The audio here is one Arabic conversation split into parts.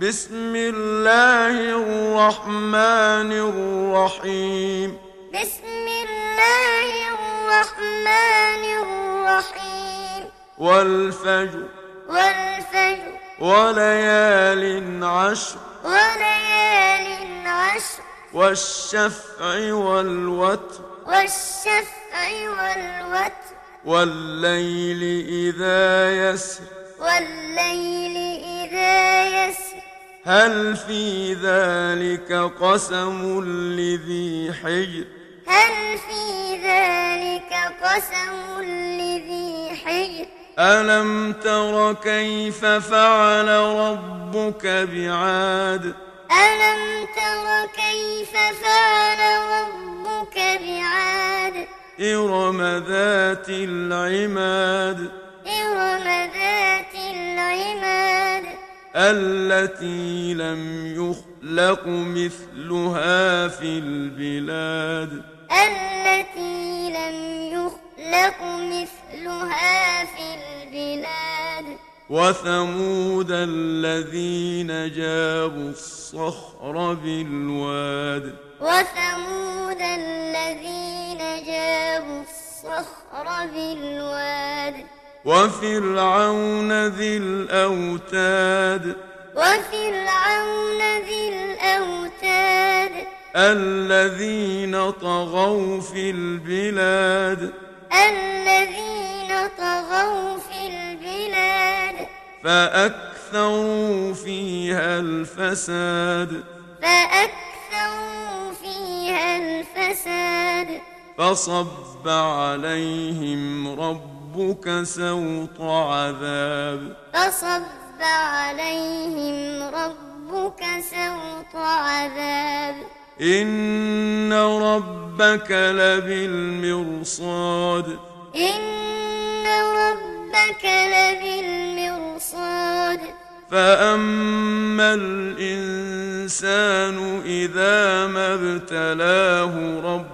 بسم الله الرحمن الرحيم. بسم الله الرحمن الرحيم. والفجر. والفجر. وليال عشر. وليال عشر. والشفع والوتر. والشفع والوتر. والليل إذا يسر. والليل هل في ذلك قسم لذي حجر؟ هل في ذلك قسم لذي حجر؟ ألم تر كيف فعل ربك بعاد؟ ألم تر كيف فعل ربك بعاد؟ إرم ذات العماد. إرم ذات العماد. التي لم يخلق مثلها في البلاد. التي لم يخلق مثلها في البلاد. وثمود الذين جابوا الصخر بالواد. وثمود الذين جابوا الصخر بالواد. وفرعون ذي الأوتاد. وفرعون ذي الأوتاد. الذين طغوا في البلاد. الذين طغوا في البلاد. فأكثروا فيها الفساد. فأكثروا فيها الفساد. فصب عليهم ربك سوط عذاب. فصب عليهم ربك سوط عذاب. إن ربك لبالمرصاد. إن ربك لبالمرصاد. فأما الإنسان إذا ما ابتلاه ربه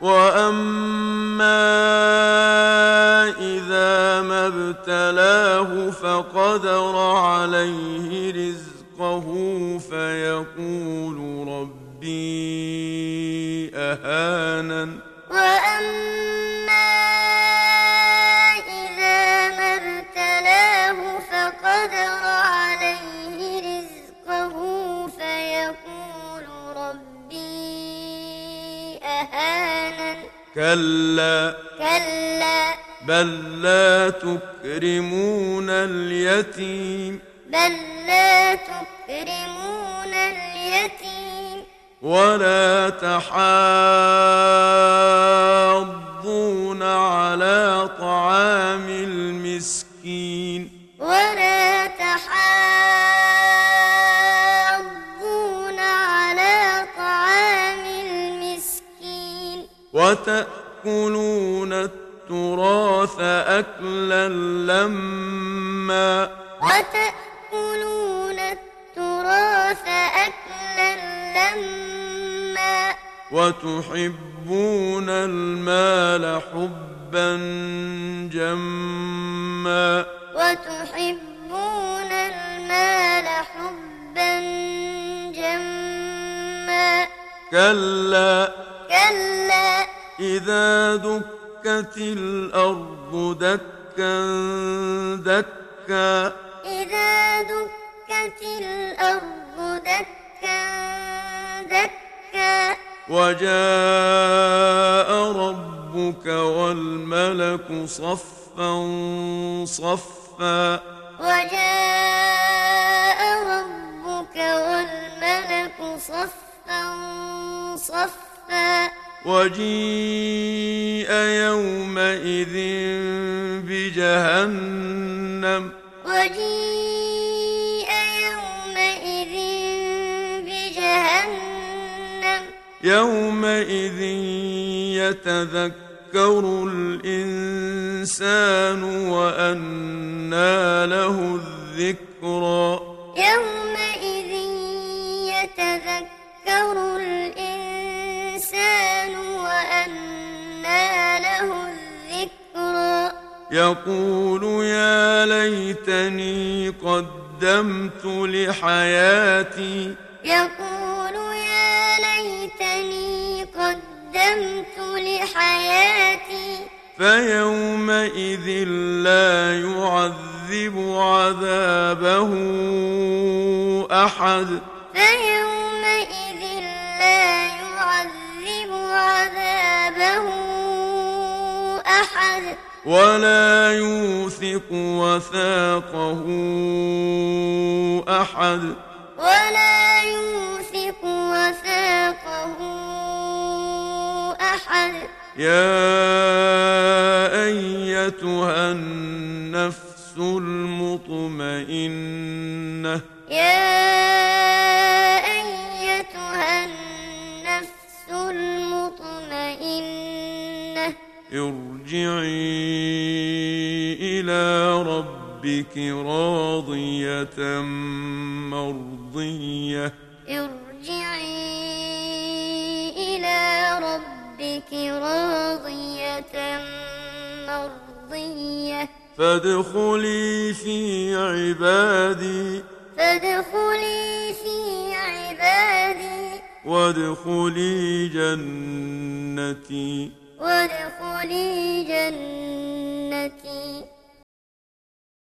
وأما إذا ما ابتلاه فقدر عليه رزقه فيقول ربي أهانن وأما كلا. كلا. بل لا تكرمون اليتيم. بل لا تكرمون اليتيم. ولا تحاضون على طعام المسكين. ولا وتأكلون التراث أكلا لما وتأكلون التراث أكلا لما وتحبون المال حبا جما وتحبون المال حبا جما كلا كلا إذا دكت الأرض دكا دكا. إذا دكت الأرض دكا دكا. وجاء ربك والملك صفا صفا. وجاء ربك والملك صفا صفا. وجيء يومئذ بجهنم. وجيء يومئذ بجهنم. يومئذ يتذكر الإنسان وأنى له الذكرى. يومئذ يتذكر يقول يا ليتني قدمت لحياتي. يقول يا ليتني قدمت لحياتي. فيومئذ لا يعذب عذابه أحد. فيومئذ لا يعذب عذابه أحد. ولا يوثق وثاقه أحد ولا يوثق وثاقه أحد يا أيتها النفس المطمئنة يا ارجعي إلى ربك راضية مرضية. ارجعي إلى ربك راضية مرضية. فادخلي في عبادي. فادخلي في عبادي. وادخلي جنتي. وادخلي جنتي.